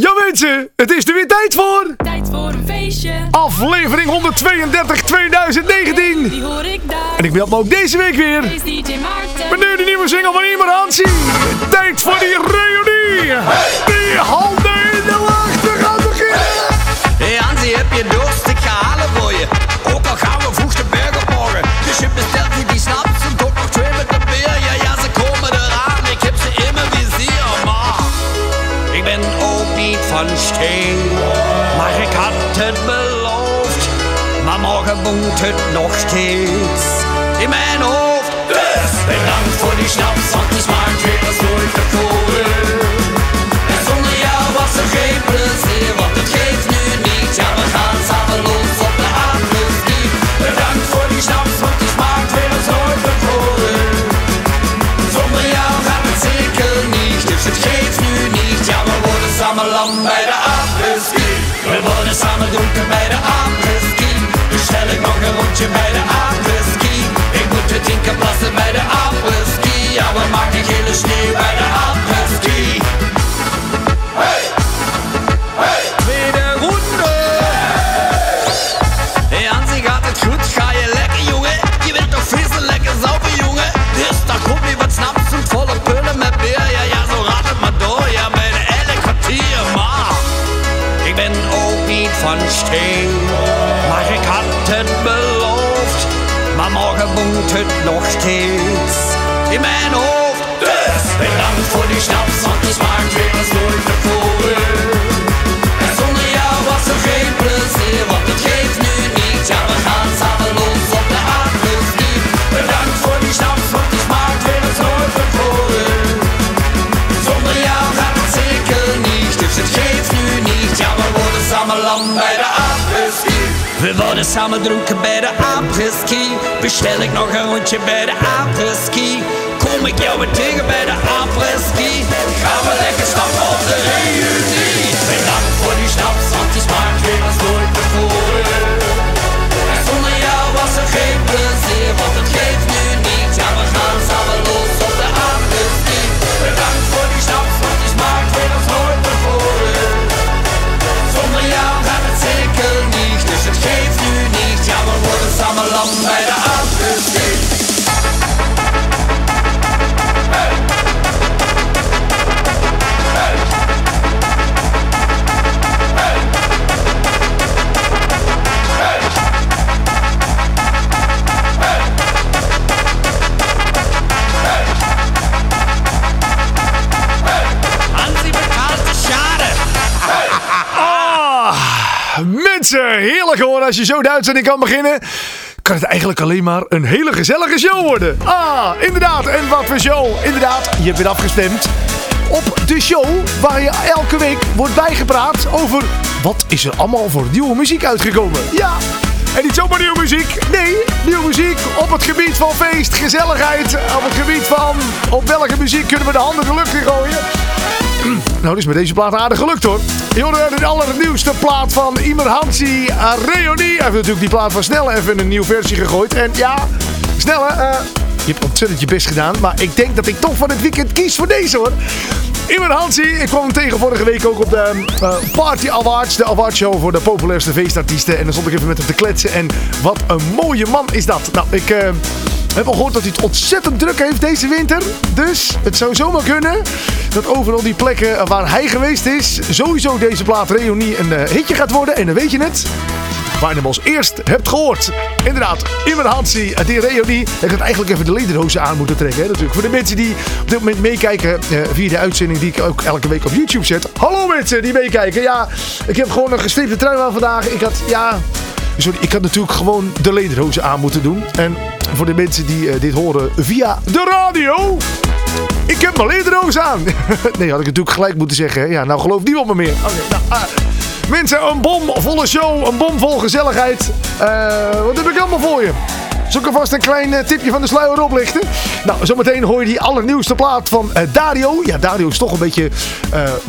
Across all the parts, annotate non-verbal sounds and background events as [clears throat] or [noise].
Ja mensen, het is er weer tijd voor. Tijd voor een feestje. Aflevering 132 2019. Die hoor ik daar. En ik ben ook deze week weer. Is DJ Maarten. Met nu de nieuwe single van Imer Hansie. Tijd voor die reunie. Die handen het nog steeds in mijn hoofd. Dus bedankt voor die snaps, want die smaakt weer als nooit tevoren. En zonder jou was er geen plezier, want het geeft nu niet. Ja, we gaan samen los op de apres-ski. Bedankt voor die snaps, want die smaakt weer als nooit tevoren. Zonder jou gaat het zeker niet, dus het geeft nu niet. Ja, we worden samen lam bij de apres-ski. We worden samen dronken bij de apres-ski. Ik nog een rondje bij de apres-ski. Ik moet het tien keer plassen bij de apres-ski. Ja, we maken gele sneeuw bij de apres-ski. Het nog steeds in mijn hoofd. Dus bedankt voor die snaps, want die als nooit tevoren. En zonder jou was er geen plezier, want het geeft nu niet. Ja, we gaan samen los op de apres-ski. Bedankt voor die snaps, want die smaakt weer als nooit tevoren. Zonder jou gaat het zeker niet, dus het geeft nu niet. Ja, we worden samen lam bij de apres-ski. We worden samen dronken bij de apres-ski. Bestel ik nog een rondje bij de apres-ski. Kom ik jou weer tegen bij de apres-ski. Gaan we lekker stappen op de reunie. Bedankt voor die snaps, want die smaakt weer als mensen, heerlijk hoor. Als je zo de uitzending kan beginnen, kan het eigenlijk alleen maar een hele gezellige show worden. Ah, inderdaad. En wat voor show. Inderdaad, je hebt weer afgestemd op de show waar je elke week wordt bijgepraat over wat is er allemaal voor nieuwe muziek uitgekomen. Ja. En niet zomaar nieuwe muziek. Nee, nieuwe muziek op het gebied van feest, gezelligheid. Op het gebied van op welke muziek kunnen we de handen de lucht in gooien. Nou, is met deze plaat aardig gelukt hoor. Hoorde de allernieuwste plaat van Imer Hansi uh, Reonie. Hij heeft natuurlijk die plaat van Snelle even een nieuwe versie gegooid. En ja, Snelle, eh, je hebt ontzettend je best gedaan. Maar ik denk dat ik toch van het weekend kies voor deze hoor. Imer Hansi, ik kwam hem tegen vorige week ook op de eh, Party Awards. De awardshow voor de populairste feestartiesten. En dan stond ik even met hem te kletsen. En wat een mooie man is dat. Nou, ik... eh, we hebben al gehoord dat hij het ontzettend druk heeft deze winter. Dus het zou zomaar kunnen dat overal die plekken waar hij geweest is... sowieso deze plaat Reunie een eh, hitje gaat worden. En dan weet je het. Waar je hem als eerst hebt gehoord. Inderdaad, Imer Hansi, eh, die Reunie. Ik had eigenlijk even de lederhozen aan moeten trekken. Natuurlijk. Voor de mensen die op dit moment meekijken eh, via de uitzending die ik ook elke week op YouTube zet. Hallo mensen die meekijken. Ja, ik heb gewoon een gestripte trui aan vandaag. Ik had, ja... Sorry, ik had natuurlijk gewoon de lederhozen aan moeten doen. En voor de mensen die eh, dit horen via de radio. Ik heb mijn lederhozen aan. [laughs] nee, had ik natuurlijk gelijk moeten zeggen. Ja, nou gelooft niemand me meer. Oké, nou, ah. mensen, een bomvolle show. Een bomvol gezelligheid. Eh, wat heb ik allemaal voor je? Zal ik alvast een klein eh, tipje van de sluier oplichten? Nou, zometeen hoor je die allernieuwste plaat van Dario. Ja, Dario is toch een beetje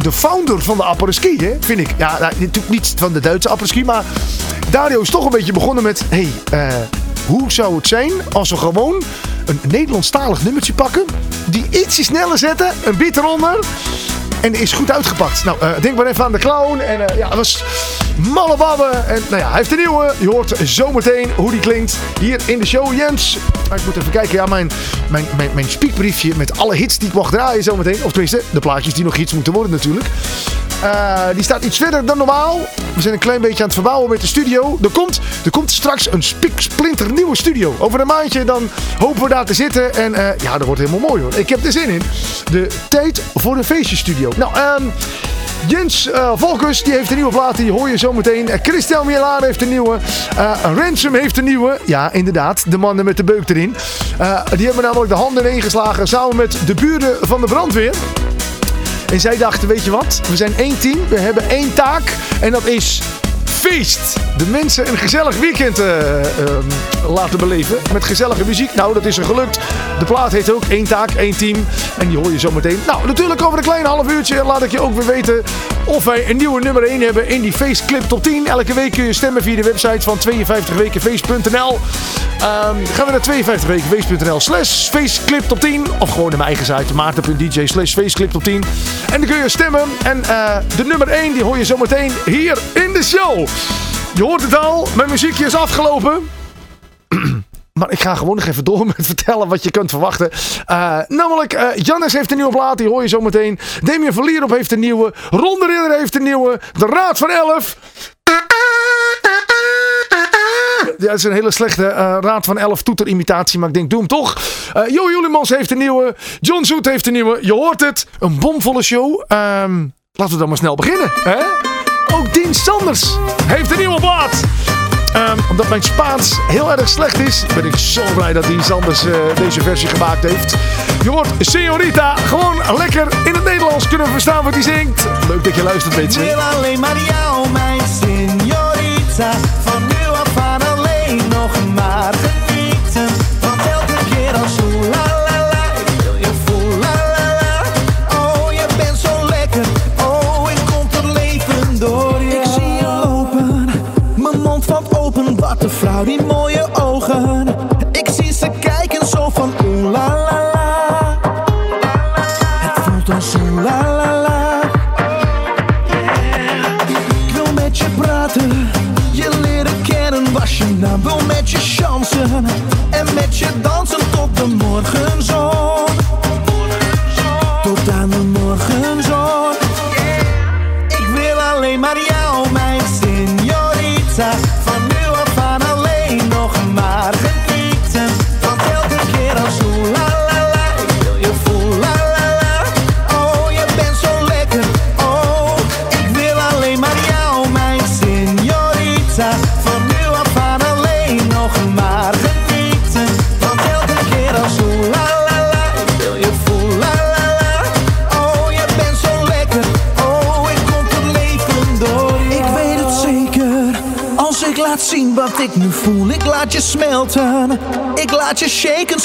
de founder van de apres-ski, hè? vind ik. Ja, nou, natuurlijk niet van de Duitse apres-ski, maar Dario is toch een beetje begonnen met... Hey, hoe zou het zijn als we gewoon een Nederlandstalig nummertje pakken... die ietsje sneller zetten, een beat eronder... En is goed uitgepakt. Nou, eh, denk maar even aan de clown. En eh, ja, dat was malle babben. En nou ja, hij heeft een nieuwe. Je hoort zometeen hoe die klinkt hier in de show. Jens, maar ik moet even kijken. Ja, mijn, mijn, mijn, mijn speakbriefje met alle hits die ik mag draaien zometeen. Of tenminste, de plaatjes die nog hits moeten worden natuurlijk. Eh, die staat iets verder dan normaal. We zijn een klein beetje aan het verbouwen met de studio. Er komt, er komt straks een spiksplinter nieuwe studio. Over een maandje dan hopen we daar te zitten. En eh, ja, dat wordt helemaal mooi hoor. Ik heb er zin in. De tijd voor de feestjestudio. Nou, ehm... Jens uh, Volkers die heeft een nieuwe plaat, die hoor je zo meteen. Uh, Christel Mielaan heeft een nieuwe. Ransom heeft een nieuwe. Ja, inderdaad, de mannen met de beuk erin. die hebben namelijk de handen ineengeslagen samen met de buren van de brandweer. En zij dachten, weet je wat? We zijn één team, we hebben één taak. En dat is feest. De mensen een gezellig weekend uh, uh, laten beleven. Met gezellige muziek. Nou, dat is er gelukt. De plaat heet ook één taak, één team. En die hoor je zo meteen. Nou, natuurlijk over een klein half uurtje laat ik je ook weer weten of wij een nieuwe nummer 1 hebben in die Faceclip top 10. Elke week kun je stemmen via de website van 52wekenfeest.nl. Um, gaan we naar 52wekenfeest.nl slash Faceclip top 10. Of gewoon naar mijn eigen site maarten.dj slash Faceclip top 10. En dan kun je stemmen. En uh, de nummer 1 die hoor je zo meteen hier in de show. Je hoort het al, mijn muziekje is afgelopen. [clears throat] Maar ik ga gewoon nog even door met vertellen wat je kunt verwachten. Uh, namelijk, uh, heeft een nieuwe plaat, die hoor je zo meteen. Damien Verlierop heeft een nieuwe. Ron de heeft een nieuwe. De Raad van Elf. Ja, het is een hele slechte uh, Raad van Elf toeterimitatie, maar ik denk, doe hem toch. Uh, jo Julimans heeft een nieuwe. John Zoet heeft een nieuwe. Je hoort het. Een bomvolle show. Um, laten we dan maar snel beginnen. Hè? Ook Dean Sanders heeft een nieuwe plaat. Um, omdat mijn Spaans heel erg slecht is, ben ik zo blij dat Dean Sanders uh, deze versie gemaakt heeft. Je hoort Señorita gewoon lekker in het Nederlands kunnen verstaan wat hij zingt. Leuk dat je luistert, mensen. Ik wil alleen maar jou, mijn Señorita. Van nu af aan alleen nog maar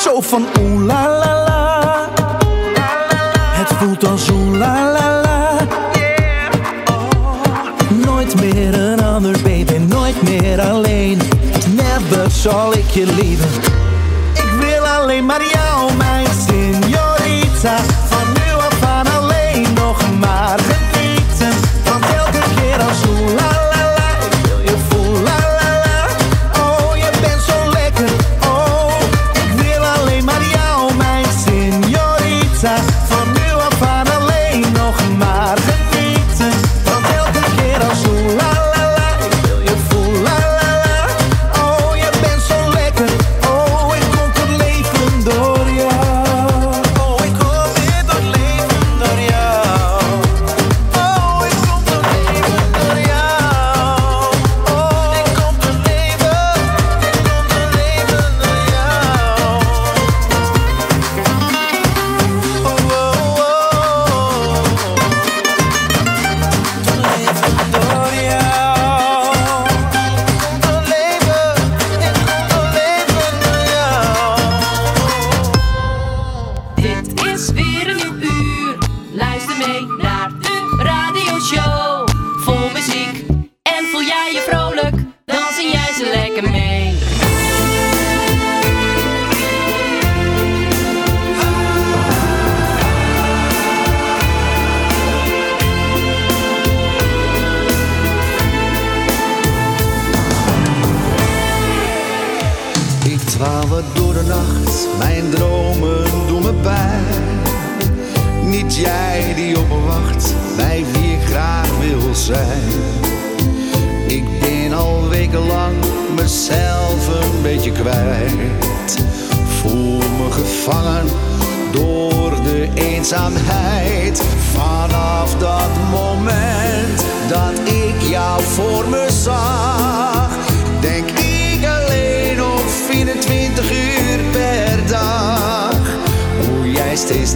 zo van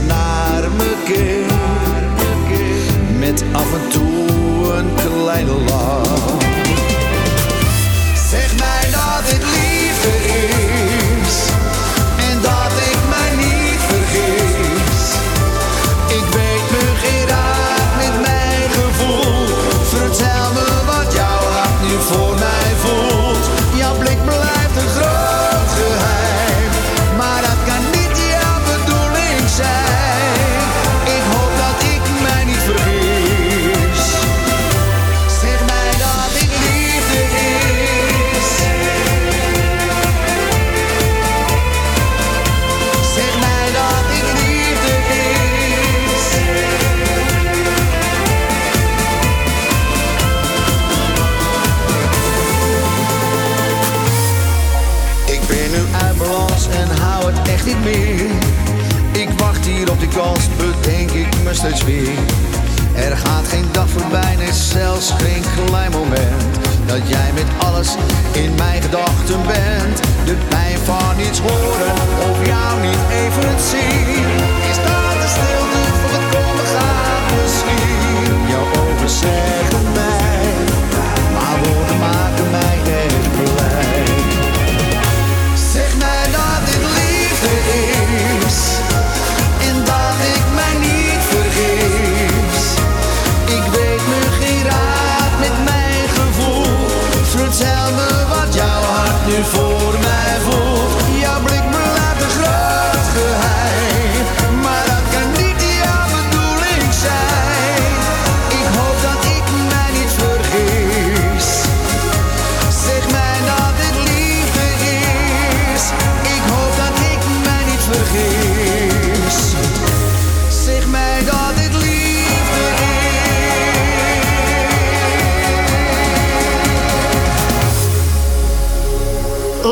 naar me keek, met af en toe een kleine lach. Kans, bedenk ik me steeds weer. Er gaat geen dag voorbij, nee zelfs geen klein moment. Dat jij met alles in mijn gedachten bent. De pijn van niets horen of jou niet even zien. Is dat de stilte van het komen gaat misschien? Jouw ogen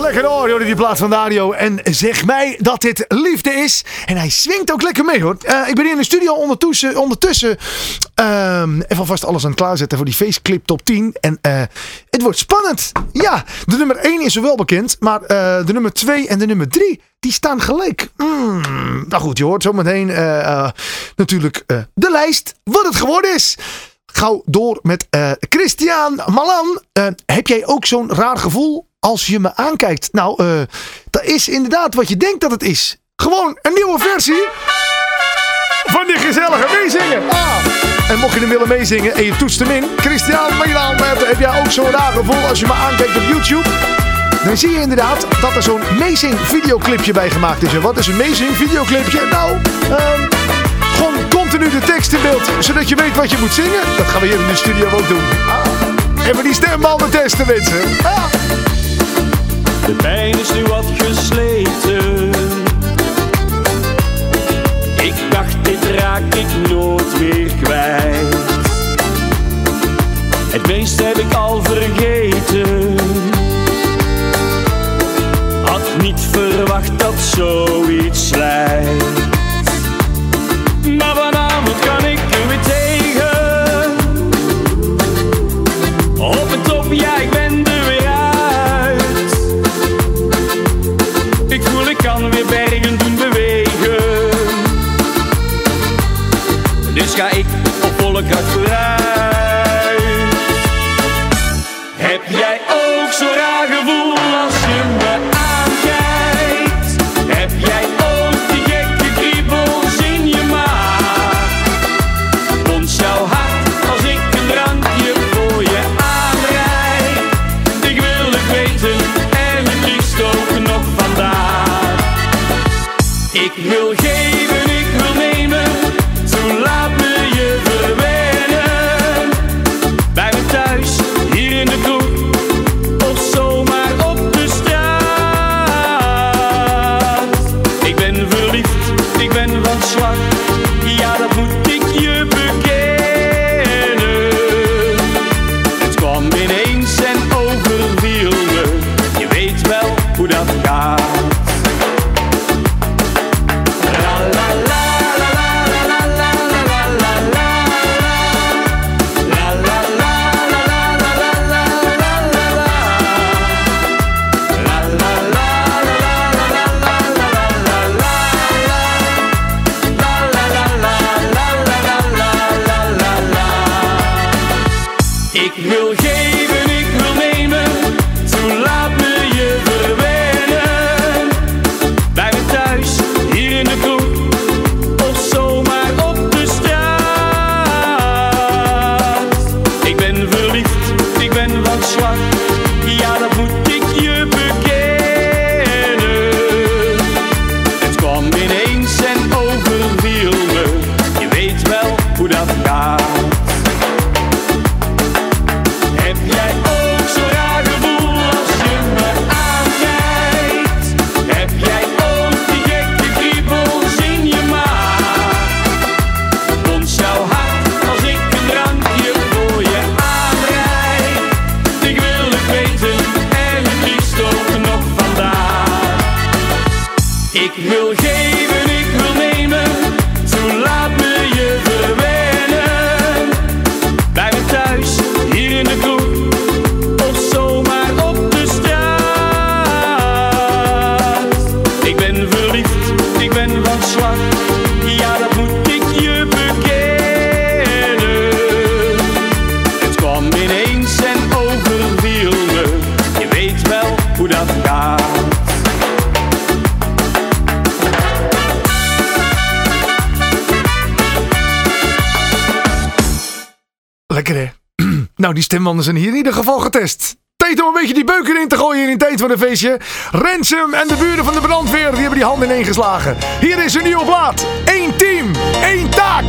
Lekker hoor, hoor, die plaat van Dario. En zeg mij dat dit liefde is. En hij swingt ook lekker mee hoor. Eh, ik ben hier in de studio ondertussen, ondertussen ehm, even alvast alles aan het klaarzetten voor die faceclip top 10. En eh, het wordt spannend. Ja, de nummer 1 is wel bekend. Maar eh, de nummer 2 en de nummer 3, die staan gelijk. Mm, nou goed, je hoort zometeen natuurlijk de lijst. Wat het geworden is. Gauw door met Christian Malan. Heb jij ook zo'n raar gevoel als je me aankijkt? Nou, eh, dat is inderdaad wat je denkt dat het is. Gewoon een nieuwe versie van die gezellige meezingen. Ah. En mocht je hem willen meezingen en je toetst hem in. Christian eh, heb jij ook zo'n raar gevoel als je me aankijkt op YouTube? Dan zie je inderdaad dat er zo'n amazing videoclipje bij gemaakt is. En wat is een amazing videoclipje? Nou, ehm, gewoon continu de tekst in beeld. Zodat je weet wat je moet zingen. Dat gaan we hier in de studio ook doen. Ah. Even die stembanden testen, mensen. Ah. De pijn is nu wat gesleten. Ik dacht, dit raak ik nooit meer kwijt. Het meeste heb ik al vergeten. Had niet verwacht dat zoiets lijkt. Veldmans zijn hier in ieder geval getest. Tijd om een beetje die beuken in te gooien in tijd van een feestje. Ransom en de buren van de brandweer die hebben die handen ineengeslagen. Hier is een nieuwe plaat. Eén team, één taak.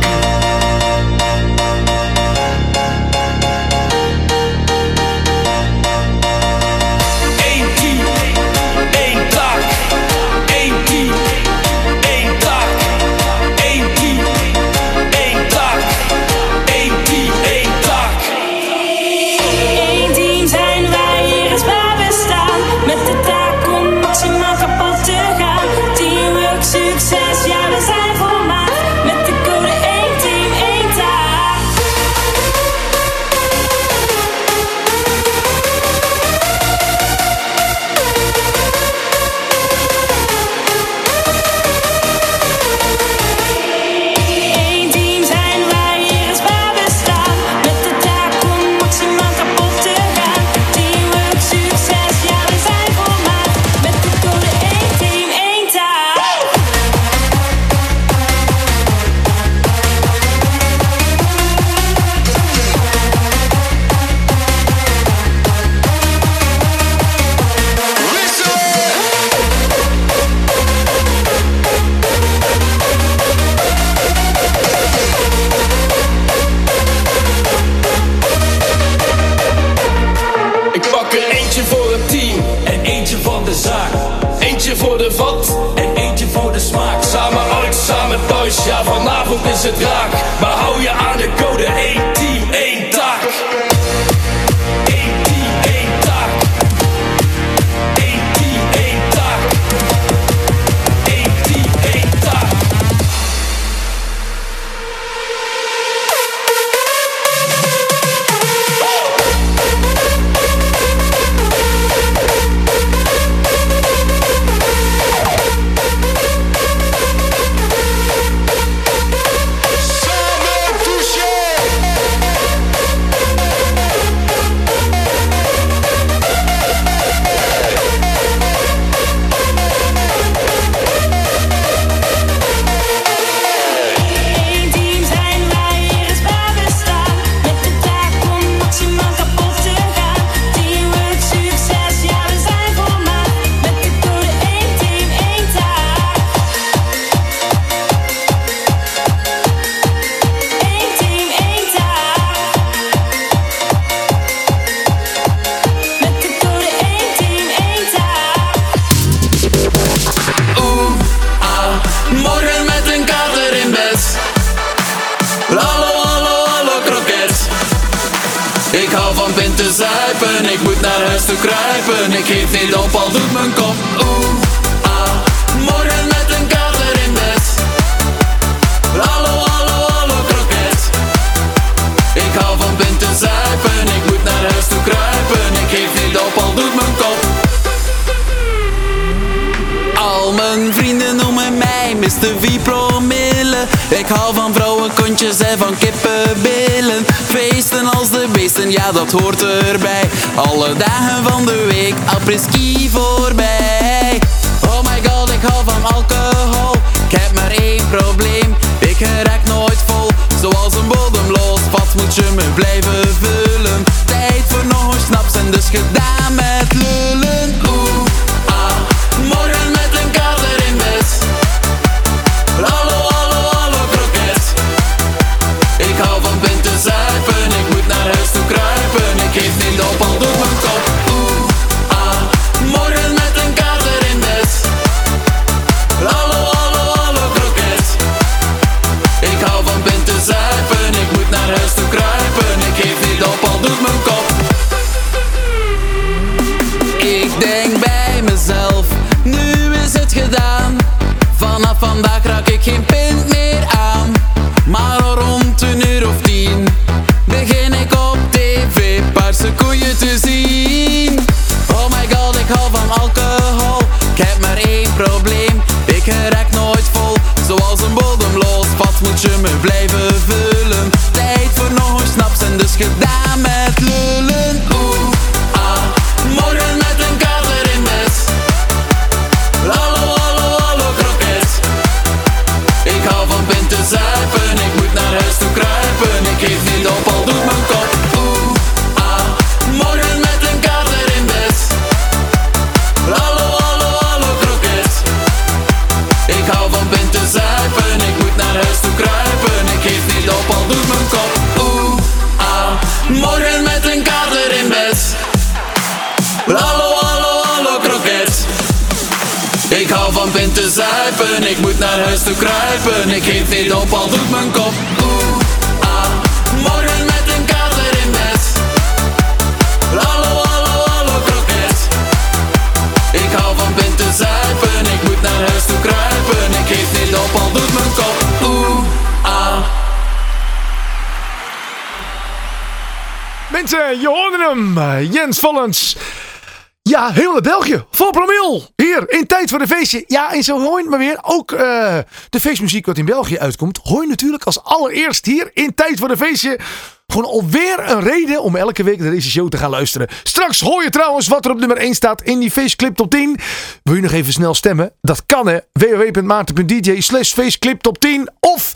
Ja, heel naar België. Vol promil. Hier, in tijd voor de feestje. Ja, en zo het maar weer. Ook eh, de feestmuziek wat in België uitkomt. Hoor je natuurlijk als allereerst hier in tijd voor de feestje. Gewoon alweer een reden om elke week naar deze show te gaan luisteren. Straks hoor je trouwens wat er op nummer 1 staat in die feestclip top 10. Wil je nog even snel stemmen? Dat kan hè. www.maarten.dj slash feestclip top 10 of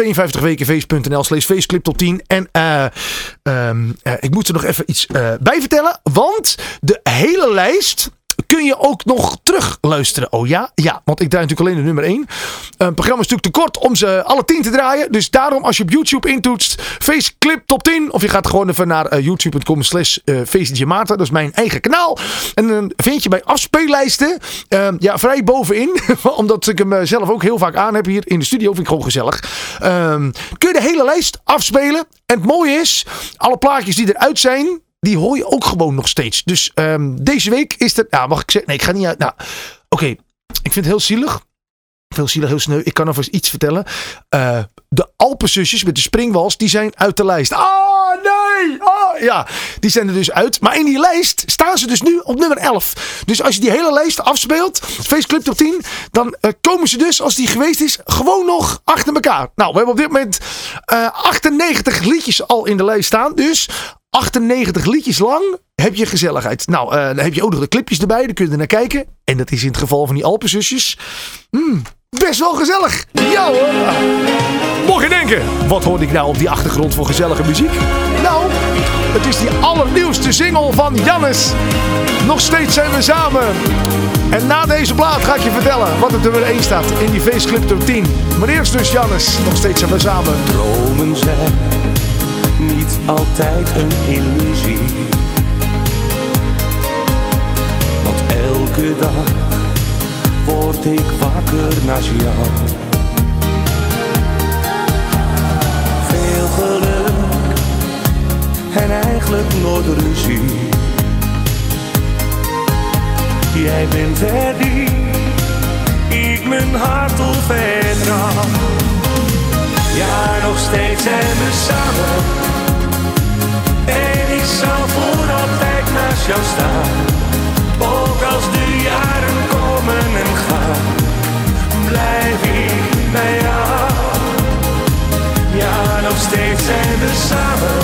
52wekenfeest.nl slash feestclip top 10. En eh, ehm, eh, ik moet er nog even iets eh, bij vertellen. Want de hele lijst kun je ook nog terug luisteren. Oh ja? Ja, want ik draai natuurlijk alleen de nummer 1. Het programma is natuurlijk te kort om ze alle 10 te draaien. Dus daarom als je op YouTube intoetst Faceclip Top 10. Of je gaat gewoon even naar eh, youtube.com slash Maarten. Dat is mijn eigen kanaal. En dan vind je bij afspeellijsten eh, ja, vrij bovenin. [laughs] omdat ik hem eh, zelf ook heel vaak aan heb hier in de studio. Vind ik gewoon gezellig. Ehm, kun je de hele lijst afspelen. En het mooie is, alle plaatjes die eruit zijn die hoor je ook gewoon nog steeds. Dus ehm, deze week is er. Nou, mag ik zeggen? Nee, ik ga niet uit. Nou, oké. Ik vind het heel zielig. Heel zielig, heel sneu. Ik kan alvast iets vertellen. Uh, de Alpenzusjes met de springwals, die zijn uit de lijst. Oh, nee! Oh, ja, die zijn er dus uit. Maar in die lijst staan ze dus nu op nummer 11. Dus als je die hele lijst afspeelt, Faceclip top 10, dan uh, komen ze dus, als die geweest is, gewoon nog achter elkaar. Nou, we hebben op dit moment uh, 98 liedjes al in de lijst staan. Dus 98 liedjes lang heb je gezelligheid. Nou, uh, dan heb je ook nog de clipjes erbij. Dan kun je naar kijken. En dat is in het geval van die Alpenzusjes. Hmm, best wel gezellig. Ja hoor. Mocht je denken, wat hoorde ik nou op die achtergrond voor gezellige muziek? Nou, het is die allernieuwste single van Jannes. Nog steeds zijn we samen. En na deze plaat ga ik je vertellen wat er nummer 1 staat in die feestclip top 10. Maar eerst dus Jannes. Nog steeds zijn we samen. Dromen zijn niet altijd een illusie. Want elke dag word ik wakker naast jou. Veel geluk en eigenlijk nooit ruzie. Jij bent er die ik mijn hart op. Ja, nog steeds zijn we samen. En ik zal voor altijd naast jou staan. Ook als de jaren Blijf ik bij jou? Ja, nog steeds zijn we samen.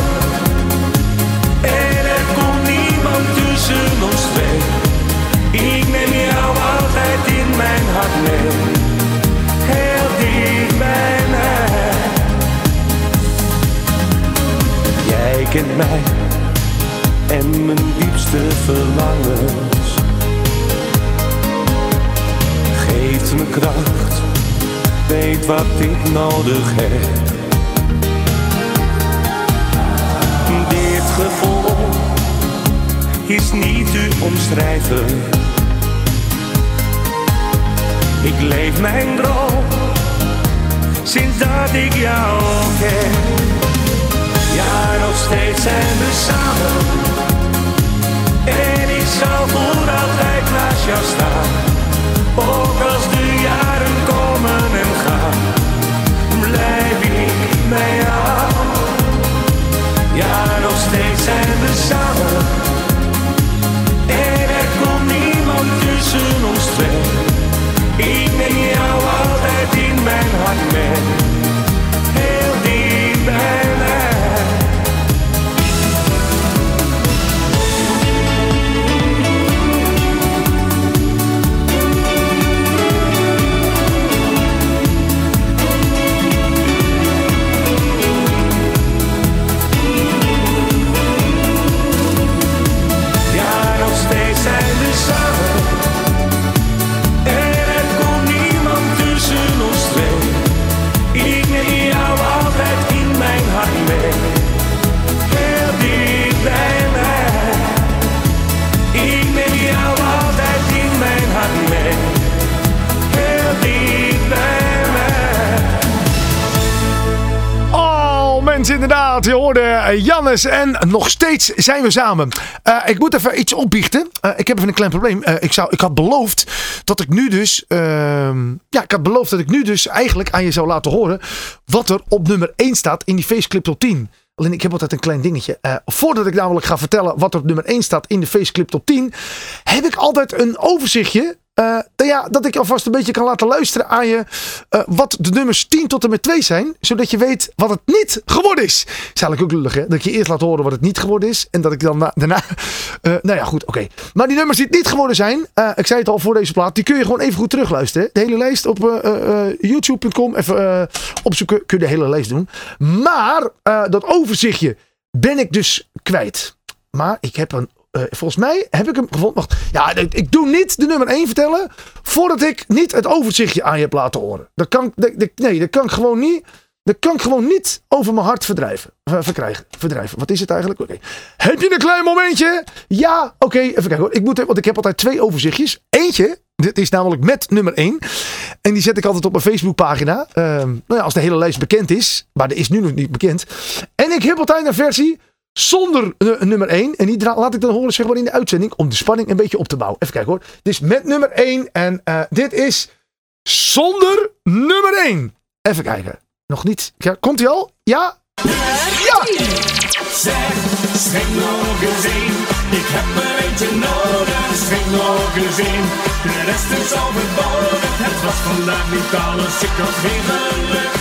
En er komt niemand tussen ons twee. Ik neem jou altijd in mijn hart mee. Heel diep, mij, mij. Jij kent mij, en mijn diepste verlangens. Geeft me kracht, weet wat ik nodig heb. Dit gevoel is niet te omschrijven. Ik leef mijn droom sinds dat ik jou ken. Ja, nog steeds zijn we samen. En ik zal voor altijd naast jou staan. Ook als de en nog steeds zijn we samen. Eh, ik moet even iets opbiechten. Eh, ik heb even een klein probleem. Eh, ik, zou, ik had beloofd dat ik nu dus... ehm, ja, ik had beloofd dat ik nu dus eigenlijk aan je zou laten horen... wat er op nummer 1 staat in die Faceclip Top 10. Alleen ik heb altijd een klein dingetje. Voordat ik namelijk ga vertellen wat er op nummer 1 staat in de Faceclip Top 10... heb ik altijd een overzichtje... eh, ja, dat ik alvast een beetje kan laten luisteren aan je eh, wat de nummers 10 tot en met 2 zijn. Zodat je weet wat het niet geworden is. Is eigenlijk ook lullig hè. Dat je eerst laat horen wat het niet geworden is. En dat ik dan na- daarna... eh, nou ja, goed, oké. Maar die nummers die het niet geworden zijn. ik zei het al voor deze plaat. Die kun je gewoon even goed terugluisteren. De hele lijst op youtube.com. Even opzoeken. Kun je de hele lijst doen. Maar dat overzichtje ben ik dus kwijt. Maar ik heb een. Eh, volgens mij heb ik hem gevonden. Wacht. Ja, ik, ik doe niet de nummer 1 vertellen. Voordat ik niet het overzichtje aan je heb laten horen. Dat kan, nee, dat kan ik gewoon niet. Dat kan ik gewoon niet over mijn hart verdrijven. ver- verkrijgen. Verdrijven. Wat is het eigenlijk? Oké. Heb je een klein momentje? Ja, oké. even kijken hoor. Ik moet, want ik heb altijd twee overzichtjes. Eentje, dit is namelijk met nummer 1. En die zet ik altijd op mijn Facebookpagina. Ehm nou ja, als de hele lijst bekend is. Maar die is nu nog niet bekend. En ik heb altijd een versie zonder nu- nummer 1. En die laat ik dan horen zeg maar in de uitzending. Om de spanning een beetje op te bouwen. Even kijken hoor. Dit is met nummer 1. En eh, dit is zonder nummer 1. Even kijken. Nog niet. Ja, Komt hij al? Ja? Ja! Zeg, schenk nog eens een. Ik heb er eentje nodig, schenk nog eens een. De rest is overbodig, het was vandaag niet alles, ik had geen geluk.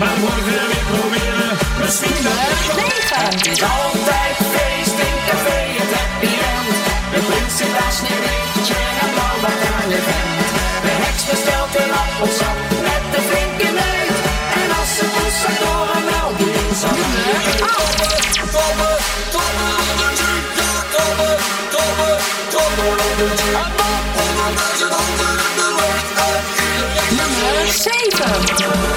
Maar morgen weer proberen, misschien dat het is altijd feest in café, het happy end. De prins zit daar sneeuwwitje en blauw aan je vent. De heks bestelt een appelsap met de flinke neut. En als ze moest zat door een melk, die Nummer 7.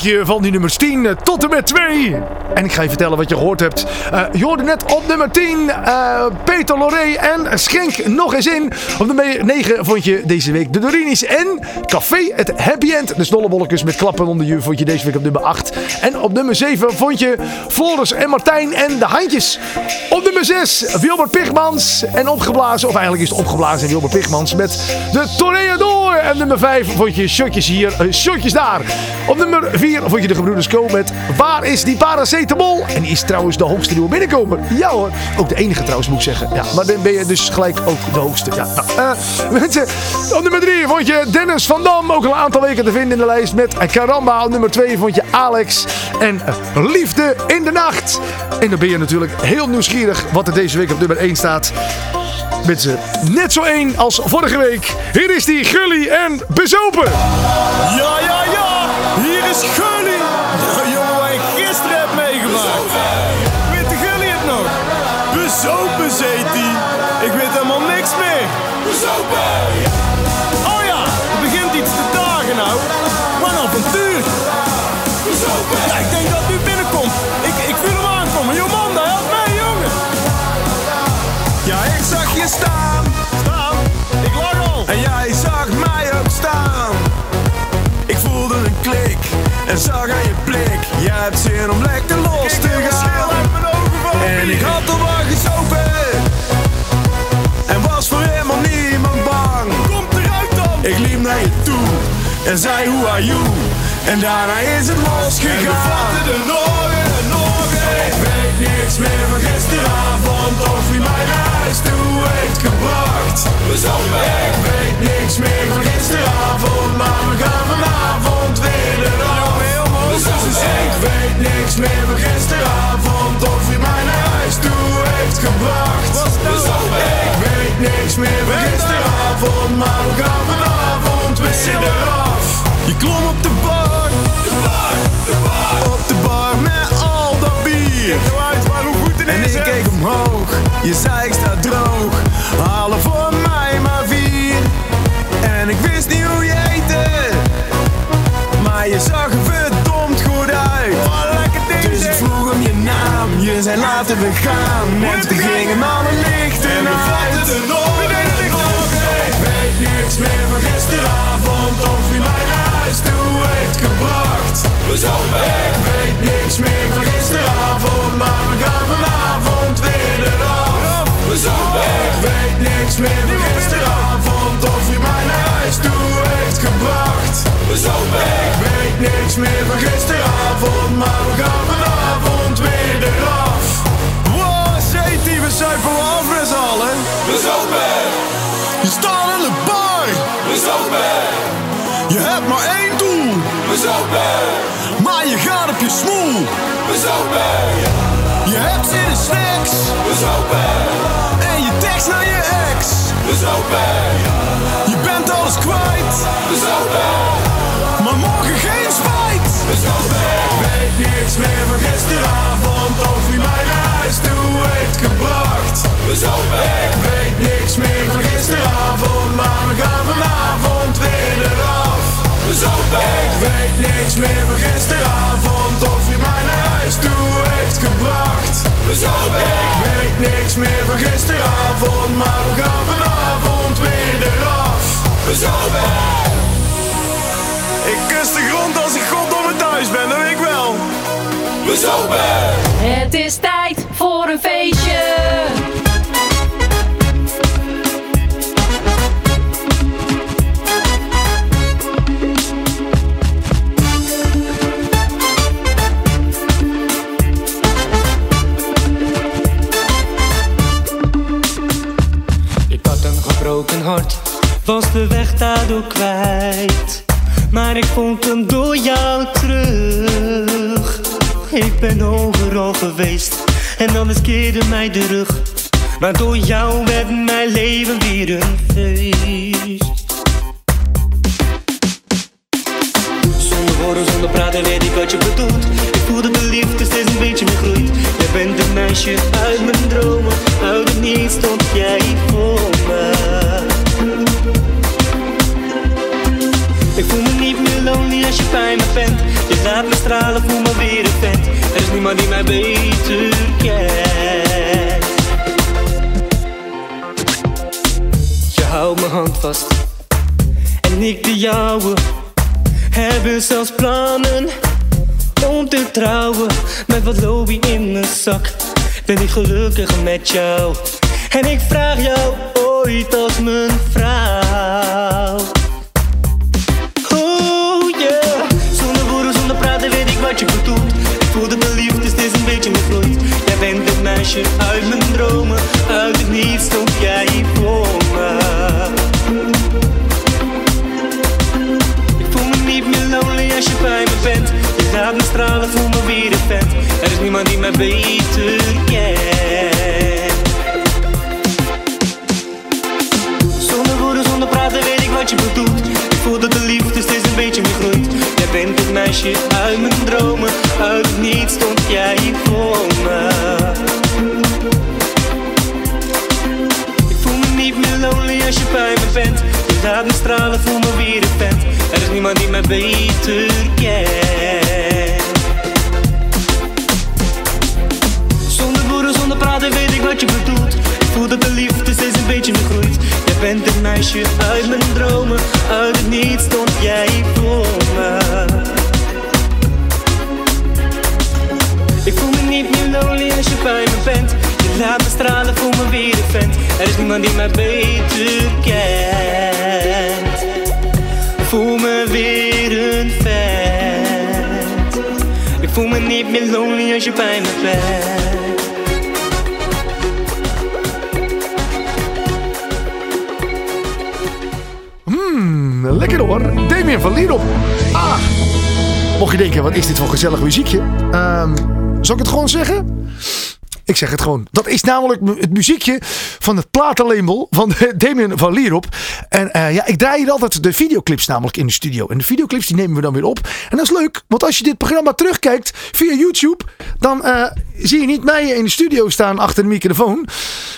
Overzichtje van die nummers 10 eh, tot en met 2. En ik ga je vertellen wat je gehoord hebt. Eh, je hoorde net op nummer 10 eh, Peter Loré en Schenk nog eens in. Op nummer 9 vond je deze week de Dorinis en Café het Happy End. De snollebolletjes met klappen onder je vond je deze week op nummer 8. En op nummer 7 vond je Floris en Martijn en de Handjes. Op nummer 6 Wilbert Pigmans en opgeblazen, of eigenlijk is het opgeblazen Wilbert Pigmans met de Toreador. En nummer 5 vond je shotjes hier, eh, shotjes daar. Op nummer 4 vond je de gebroeders Co met Waar is die paracetamol? En die is trouwens de hoogste nieuwe binnenkomer. Ja hoor, ook de enige trouwens moet ik zeggen. Ja, maar dan ben je dus gelijk ook de hoogste. Ja, nou, eh, [laughs] mensen, op nummer 3 vond je Dennis van Dam. Ook al een aantal weken te vinden in de lijst met Caramba. Op nummer 2 vond je Alex en eh, Liefde in de Nacht. En dan ben je natuurlijk heel nieuwsgierig wat er deze week op nummer 1 staat. Met ze net zo één als vorige week. Hier is die Gully en Bezopen. Ja, ja, ja, hier is Gully. En zag aan je blik. Jij hebt zin om lekker los te gaan. En ik had al wat gezopen. En was voor helemaal niemand bang. Komt eruit dan. Ik liep naar je toe en zei hoe are you. En daarna is het losgegaan. En we vatten er nog en nog een. Ik weet niks meer van gisteravond of wie mij naar huis toe heeft gebracht. We zouden Ik weet niks meer van gisteravond, maar we gaan vanavond weer zouden Ik weet niks meer van gisteravond of wie mij naar huis toe heeft gebracht. Zouden Ik weet niks meer van gisteravond, maar we gaan vanavond weer eraf. Je klom op de bar, de bar, de bar. Op de bar met al dat bier. en ik keek omhoog, je zei ik sta droog. Halen voor mij maar vier. En ik wist niet zei laten we gaan. En toen gingen alle lichten en we uit. er nog Ik weet niks meer van gisteravond of wie mij naar huis toe heeft gebracht. We zouden Ik weet niks meer van gisteravond, maar we gaan vanavond weer eraf. We zouden Ik weet niks meer van gisteravond of wie mij naar huis toe heeft gebracht. We zouden Ik weet niks meer van gisteravond, maar we gaan vanavond We Maar je gaat op je smoel. We zouden Je hebt zin in snacks. We zouden En je tekst naar je ex. We zouden Je bent alles kwijt. We zouden Maar morgen geen spijt. We zouden Ik weet niks meer van gisteravond of wie mij naar huis toe heeft gebracht. We zouden Ik weet niks meer van gisteravond, maar we gaan vanavond weer eraf. Zouden Ik weet niks meer van gisteravond of wie mij naar huis toe heeft gebracht. Zouden Ik weet niks meer van gisteravond, maar we gaan vanavond weer eraf. Zouden Ik kus de grond als ik goddomme thuis ben, weet ik wel. We zouden Het is tijd voor een feestje. Gebroken hart, was de weg daardoor kwijt. Maar ik vond hem door jou terug. Ik ben overal geweest en alles keerde mij de rug. Maar door jou werd mijn leven weer een feest. Zonder woorden, zonder praten weet ik wat je bedoelt. Ik voel de liefde steeds een beetje meer groeit. Jij bent het meisje uit mijn dromen. Uit het niets stond jij voor me. Lonely als je bij me bent. Je laat me stralen, voel me weer een vent. Er is niemand die mij beter kent. Je houdt mijn hand vast en ik de jouwe. Hebben zelfs plannen om te trouwen. Met wat lobby in mijn zak ben ik gelukkig met jou. En ik vraag jou ooit als mijn vrouw. Meisje uit mijn dromen. Uit het niets stond jij voor me. Ik voel me niet meer lonely als je bij me bent. Je laat me stralen, voel me weer een. Er is niemand die mij beter kent. Zonder woorden, zonder praten weet ik wat je bedoelt. Ik voel dat de liefde steeds een beetje meer groeit. Jij bent het meisje uit mijn dromen. Uit het niets stond jij voor me. Als je bij me bent. Je laat me stralen, voel me weer een vent. Er is niemand die mij beter kent. Zonder woorden, zonder praten weet ik wat je bedoelt. Ik voel dat de liefde steeds een beetje meer groeit. Jij bent het meisje uit mijn dromen. Uit het niets stond jij voor me. Ik voel me niet meer lonely als je bij me bent. Laat me stralen, voel me weer een vent. Er is niemand die mij beter kent. Voel me weer een vent. Ik voel me niet meer lonely als je bij me bent. Hmm, lekker hoor. Damien van Lierop. Ah. Mocht je denken, wat is dit voor gezellig muziekje? Ehm, zal ik het gewoon zeggen? Ik zeg het gewoon. Dat is namelijk het muziekje van het platenlabel van [laughs] Damien van Lierop. En eh, ja, ik draai hier altijd de videoclips namelijk in de studio. En de videoclips die nemen we dan weer op. En dat is leuk, want als je dit programma terugkijkt via YouTube, dan eh, zie je niet mij in de studio staan achter de microfoon.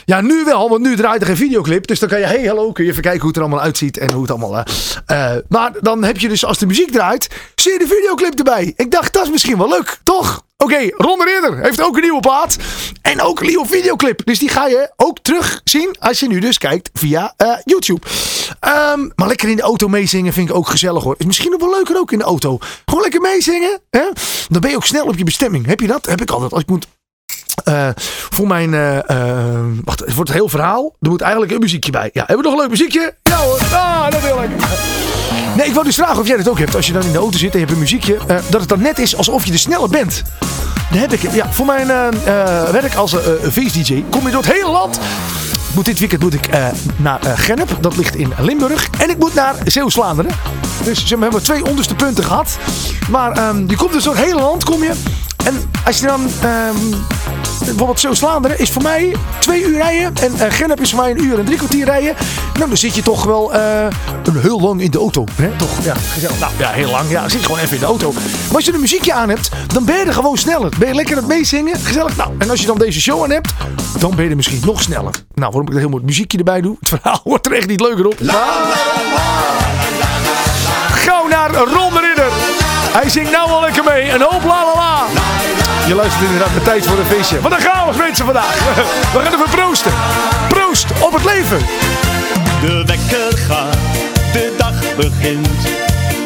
Ja, nu wel, want nu draait er geen videoclip. Dus dan kan je, hey hallo, kun je even kijken hoe het er allemaal uitziet en hoe het allemaal... eh, maar dan heb je dus, als de muziek draait, zie je de videoclip erbij. Ik dacht, dat is misschien wel leuk, toch? Oké, Ron de Ridder heeft ook een nieuwe plaat. En ook een nieuwe videoclip. Dus die ga je ook terugzien als je nu dus kijkt via eh, YouTube. Ehm, maar lekker in de auto meezingen vind ik ook gezellig hoor. Is misschien nog wel leuker ook in de auto. Gewoon lekker meezingen. Hè? Dan ben je ook snel op je bestemming. Heb je dat? Heb ik altijd. Als ik moet eh, voor mijn. eh, wacht, het wordt een heel verhaal. Er moet eigenlijk een muziekje bij. Ja, hebben we nog een leuk muziekje? Ja hoor. Ah, dat wil ik. Nee, ik wil dus vragen of jij dat ook hebt. Als je dan in de auto zit en je hebt een muziekje. eh, dat het dan net is alsof je er sneller bent. Dat heb ik. Ja, voor mijn eh, eh, werk als feest-dj kom je door het hele land. Moet dit weekend moet ik naar Gennep. Dat ligt in Limburg. En ik moet naar Zeeuws-Vlaanderen. Dus we hebben twee onderste punten gehad. Maar ehm, je komt dus door het hele land kom je. En als je dan... ehm, bijvoorbeeld Zeeuws-Vlaanderen is voor mij twee uur rijden. En eh Gennep is voor mij een uur en drie kwartier rijden. Nou, dan zit je toch wel eh, een heel lang in de auto. Hè? Toch? Ja, gezellig. Nou ja, heel lang. Ja, dan zit je gewoon even in de auto. Maar als je een muziekje aan hebt, dan ben je er gewoon sneller. Ben je lekker aan het meezingen. Gezellig. Nou, en als je dan deze show aan hebt, dan ben je er misschien nog sneller. Nou, waarom ik dat heel mooi muziekje erbij doe. Het verhaal [laughs] wordt er echt niet leuker op. Gauw naar Ron de Ridder. Hij zingt nou al lekker mee. Een hoop la la la. Je luistert inderdaad met tijd voor een feestje. Wat een chaos mensen vandaag. [laughs] We gaan even proosten. Proost op het leven. De wekker gaat, de dag begint.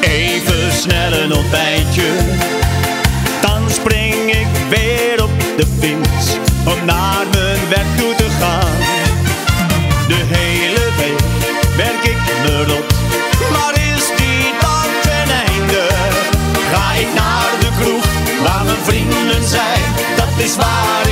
Even snel een ontbijtje. Dan spring ik weer op de fiets om naar mijn werk toe te gaan. De hele week werk ik me is waar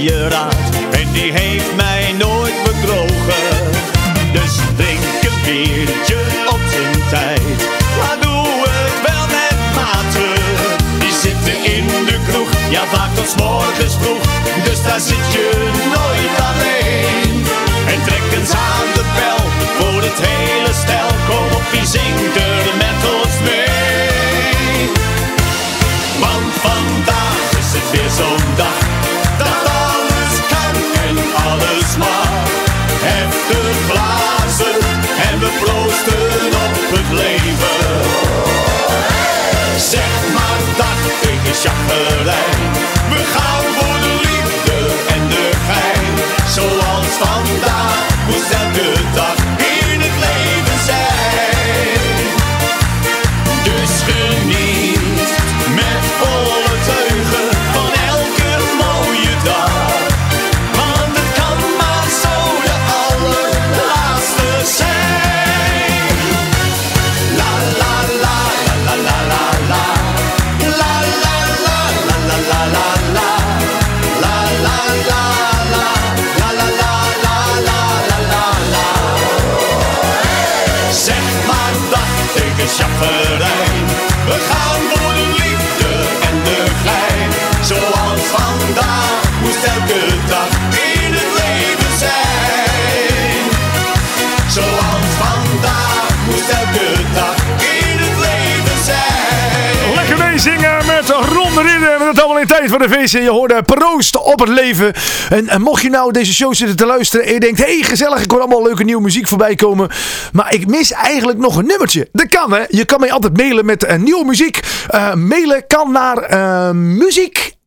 die goede raad. En die heeft mij nooit bedrogen. Dus drink een biertje op zijn tijd. Maar doe het wel met mate. Die zitten in de kroeg, ja vaak tot morgens vroeg. Dus daar zit je nooit alleen. En trek eens aan de bel voor het hele stel. Kom op, wie zingt er met ons mee? shuffle het allemaal in tijd van de feest. Je hoorde proost op het leven. En, mocht je nou deze show zitten te luisteren. En je denkt, hé hey, gezellig. Ik hoor allemaal leuke nieuwe muziek voorbij komen. Maar ik mis eigenlijk nog een nummertje. Dat kan hè. Je kan mij altijd mailen met eh, nieuwe muziek. Eh, mailen kan naar eh, muziek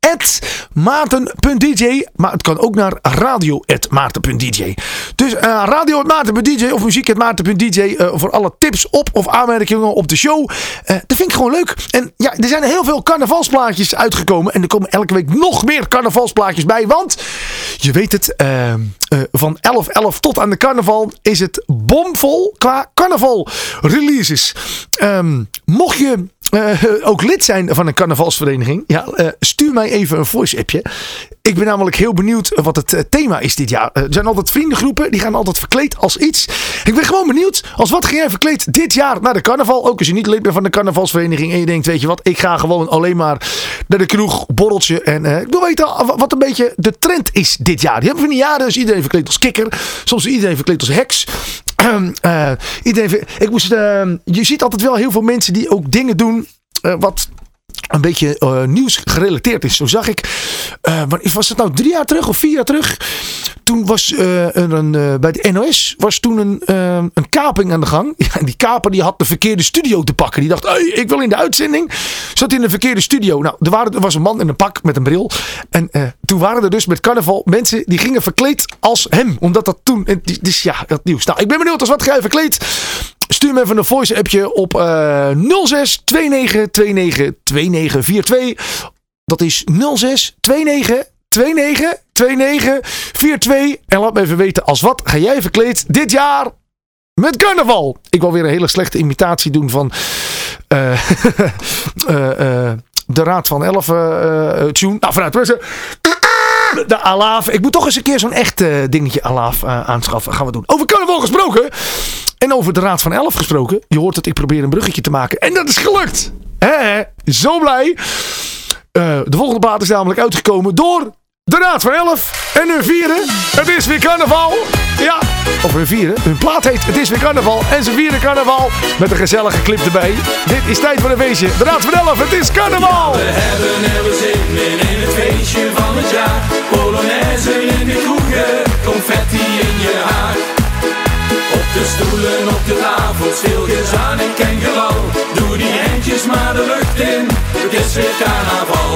maarten.dj. Maar het kan ook naar radio.maarten.dj. Dus eh radio.maarten.dj of muziek.maarten.dj eh, voor alle tips op of aanmerkingen op de show. Eh, dat vind ik gewoon leuk. En ja, er zijn heel veel carnavalsplaatjes uitgekomen. En er komen elke week nog meer carnavalsplaatjes bij. Want je weet het, eh, van 11-11 tot aan de carnaval is het bomvol qua carnaval releases. Ehm, mocht je eh, ook lid zijn van een carnavalsvereniging, ja, eh, stuur mij even een voice appje. Ik ben namelijk heel benieuwd wat het eh, thema is dit jaar. Er zijn altijd vriendengroepen, die gaan altijd verkleed als iets. Ik ben gewoon benieuwd, als wat ga jij verkleed dit jaar naar de carnaval? Ook als je niet lid bent van de carnavalsvereniging en je denkt, weet je wat, ik ga gewoon alleen maar naar de kroeg, borreltje. En ik wil weten wat een beetje de trend is dit jaar. Die hebben van die jaren, dus iedereen verkleed als kikker. Soms iedereen verkleed als heks. [clears throat] Iedereen, ik moest, je ziet altijd wel heel veel mensen die ook dingen doen wat een beetje eh, nieuws gerelateerd is. Zo zag ik, eh, was het nou drie jaar terug of vier jaar terug? Toen was eh, een, eh, bij de NOS was toen een, eh, een kaping aan de gang. [laughs] Ja, en die kaper die had de verkeerde studio te pakken. Die dacht, hey, ik wil in de uitzending. Zat in de verkeerde studio. Nou, er, waren, er was een man in een pak met een bril. En eh, toen waren er dus met carnaval mensen die gingen verkleed als hem. Omdat dat toen, dus ja, dat nieuws. Nou, ik ben benieuwd als wat ga je verkleed. Stuur me even een voice appje op eh 06 29 29 2942. Dat is 06 29 29 29 42. En laat me even weten als wat ga jij verkleed dit jaar met carnaval. Ik wil weer een hele slechte imitatie doen van eh, [laughs] eh, de Raad van Elf tune. Nou, vanuit mensen. De Alaaf. Ik moet toch eens een keer zo'n echt eh, dingetje Alaaf eh, aanschaffen. Gaan we doen. Over carnaval gesproken. En over de Raad van Elf gesproken. Je hoort het, ik probeer een bruggetje te maken. En dat is gelukt. Hè? Zo blij. Eh, de volgende plaat is namelijk uitgekomen door de Raad van Elf. En hun vieren. Het is weer carnaval. Ja, of hun vieren. Hun plaat heet Het is weer carnaval. En ze vieren carnaval met een gezellige clip erbij. Dit is tijd voor een feestje. De Raad van Elf, het is carnaval. We hebben er weer zin in, in het feestje van het jaar. Polonaise in de kroegen, confetti in je haar. De stoelen, op de tafels, veel gezang en kengelal. Doe die handjes maar de lucht in, het is weer carnaval.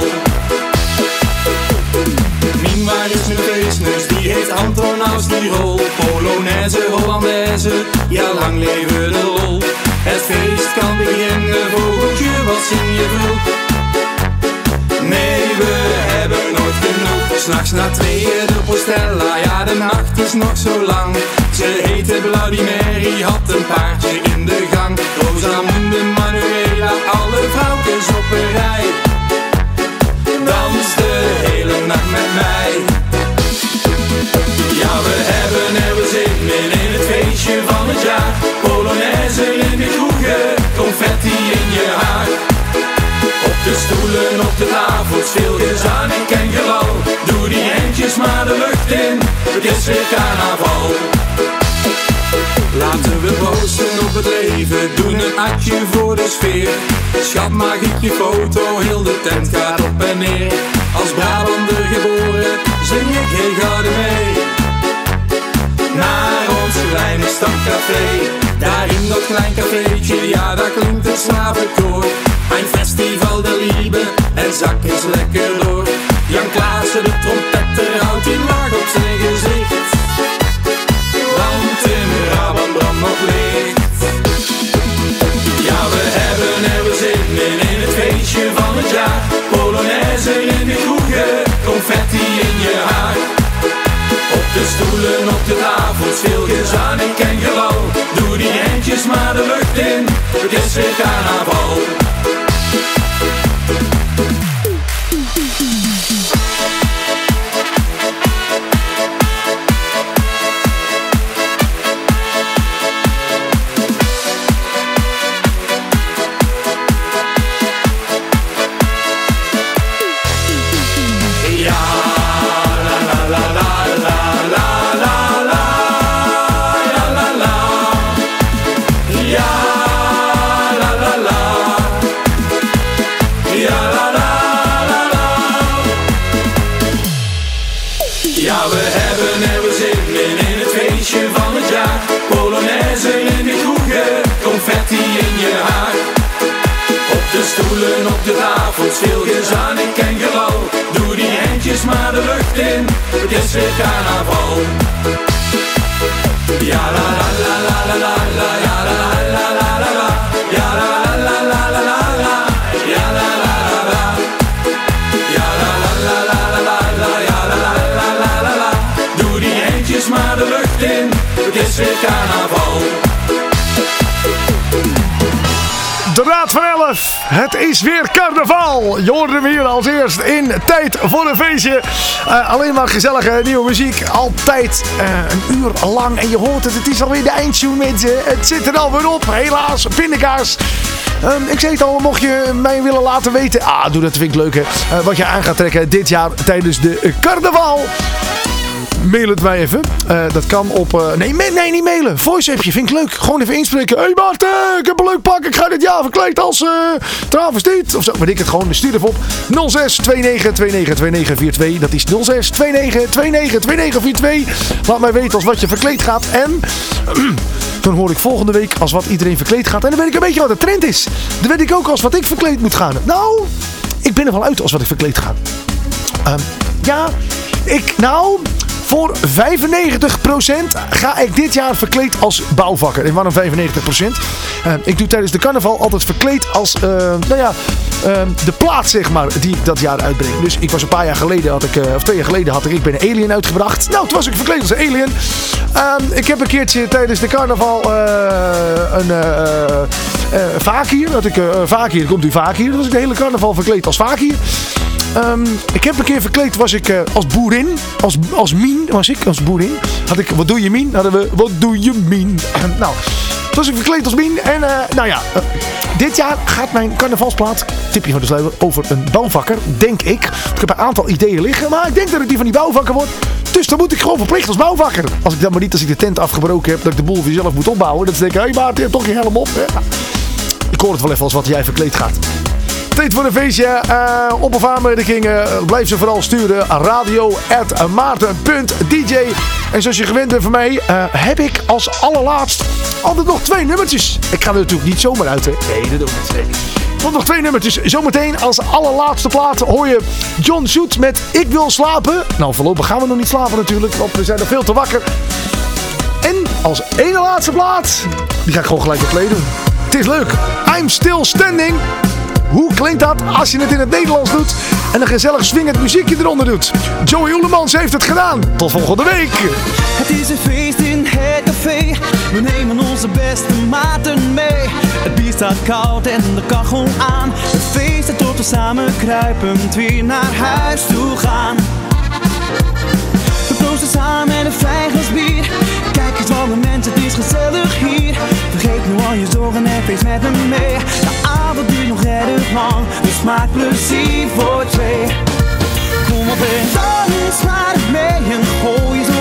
Mima is nu feestneus, die heeft Anton als die rol. Polonaise, Hollandaise, ja lang leven de lol. Het feest kan beginnen, vogeltje, wat zing je vroeg? Nee, we hebben nooit genoeg. S'nachts na tweeën de postella, ja de nacht is nog zo lang. Ze heette Bloody Mary, had een paardje in de gang. Rosamunde, Manuela, alle vrouwtjes op een rij. Doen een atje voor de sfeer. Schat, mag ik je foto, heel de tent gaat op en neer. Als Brabander geboren, zing ik heel gouden mee. Naar ons kleine stadcafé, daar in dat klein cafeetje, ja daar klinkt het slavenkoor. Een festival de liebe, en zak is lekker door. Jan Klaassen, de trompetter, houdt die stoelen, op de tafels, veel gezamenlijk en gelal. Doe die handjes maar de lucht in, het is weer carnaval. Ja, we hebben er weer zin in, in het feestje van het jaar Polonaise in de kroegen, confetti in je haar op de stoelen, op de tafels, veel gezamenlijk en gelal. Doe die handjes maar de lucht in, het is weer carnaval. Ja Het is weer carnaval. Je hoorde hem hier als eerst in Tijd voor een Feestje. Eh, alleen maar gezellige nieuwe muziek. Altijd eh, een uur lang. En je hoort het, het is alweer de eindtune mensen. Het zit er alweer op. Helaas, pindakaas. Um, ik zei het al, mocht je mij willen laten weten. Ah, doe dat, vind ik leuk eh, wat je aan gaat trekken dit jaar tijdens de carnaval. Mail het mij even. Eh, dat kan op... eh, nee, nee, niet mailen. Voice appje, vind ik leuk. Gewoon even inspreken. Hé hey Maarten, ik heb een leuk pak. Ik ga dit jaar verkleed als uh, travestiet. Of zo, weet ik het gewoon. Stuur even op 06 29 29 2942. Dat is 06 29 29 2942. Laat mij weten als wat je verkleed gaat. En... [clears throat] Dan hoor ik volgende week als wat iedereen verkleed gaat. En dan weet ik een beetje wat de trend is. Dan weet ik ook als wat ik verkleed moet gaan. Nou, ik ben er wel uit als wat ik verkleed ga. Ehm, ja, ik, nou, voor 95% ga ik dit jaar verkleed als bouwvakker. En waarom 95%? Eh, ik doe tijdens de carnaval altijd verkleed als, eh, nou ja, eh, de plaat zeg maar, die ik dat jaar uitbreng. Dus ik was een paar jaar geleden, had ik, eh, of twee jaar geleden had ik Ik ben een Alien uitgebracht. Nou, toen was ik verkleed als een Alien. Ehm, ik heb een keertje tijdens de carnaval eh, een eh eh, vakier. Dat ik, eh vakier, komt u vakier. Dat was ik de hele carnaval verkleed als vakier. Ehm, ik heb een keer verkleed, was ik eh, als boerin. Als, als mien was ik, als boerin. Had ik, wat doe je mien? Hadden we, wat doe je mien? nou, toen was ik verkleed als mien. En nou ja, dit jaar gaat mijn carnavalsplaat, tipje van de sluier, over een bouwvakker, denk ik. Ik heb een aantal ideeën liggen, maar ik denk dat ik die van die bouwvakker word. Dus dan moet ik gewoon verplicht als bouwvakker. Als ik dan maar niet, als ik de tent afgebroken heb, dat ik de boel weer zelf moet opbouwen. Dat ze denken, hé hey Maarten, toch je helm op. Ja. Ik hoor het wel even als wat jij verkleed gaat. Tijd voor een feestje. eh, op of aanmerkingen. blijf ze vooral sturen. Radio.maarten.dj En zoals je gewend bent van mij, eh, heb ik als allerlaatst altijd nog twee nummertjes. Ik ga er natuurlijk niet zomaar uit, hè. Nee, dat doe ik niet. Want nog twee nummertjes. Zometeen als allerlaatste plaat hoor je John Shoot met Ik Wil Slapen. Nou, voorlopig gaan we nog niet slapen natuurlijk, want we zijn nog veel te wakker. En als ene laatste plaat, die ga ik gewoon gelijk op doen. Het is leuk. I'm still standing. Hoe klinkt dat als je het in het Nederlands doet en een gezellig swingend muziekje eronder doet? Joey Oelemans heeft het gedaan. Tot volgende week. Het is een feest in het café. We nemen onze beste maten mee. Het bier staat koud en de kachel aan. Het feest tot we samen kruipend weer naar huis toe gaan. We proosten samen met een fijn bier. Kijk eens wat mensen, het is gezellig hier. Nu al je zorgen en feest met me mee. De avond duurt nog redelijk lang Dus maak plezier voor twee. Kom op dan is maar mee En gooi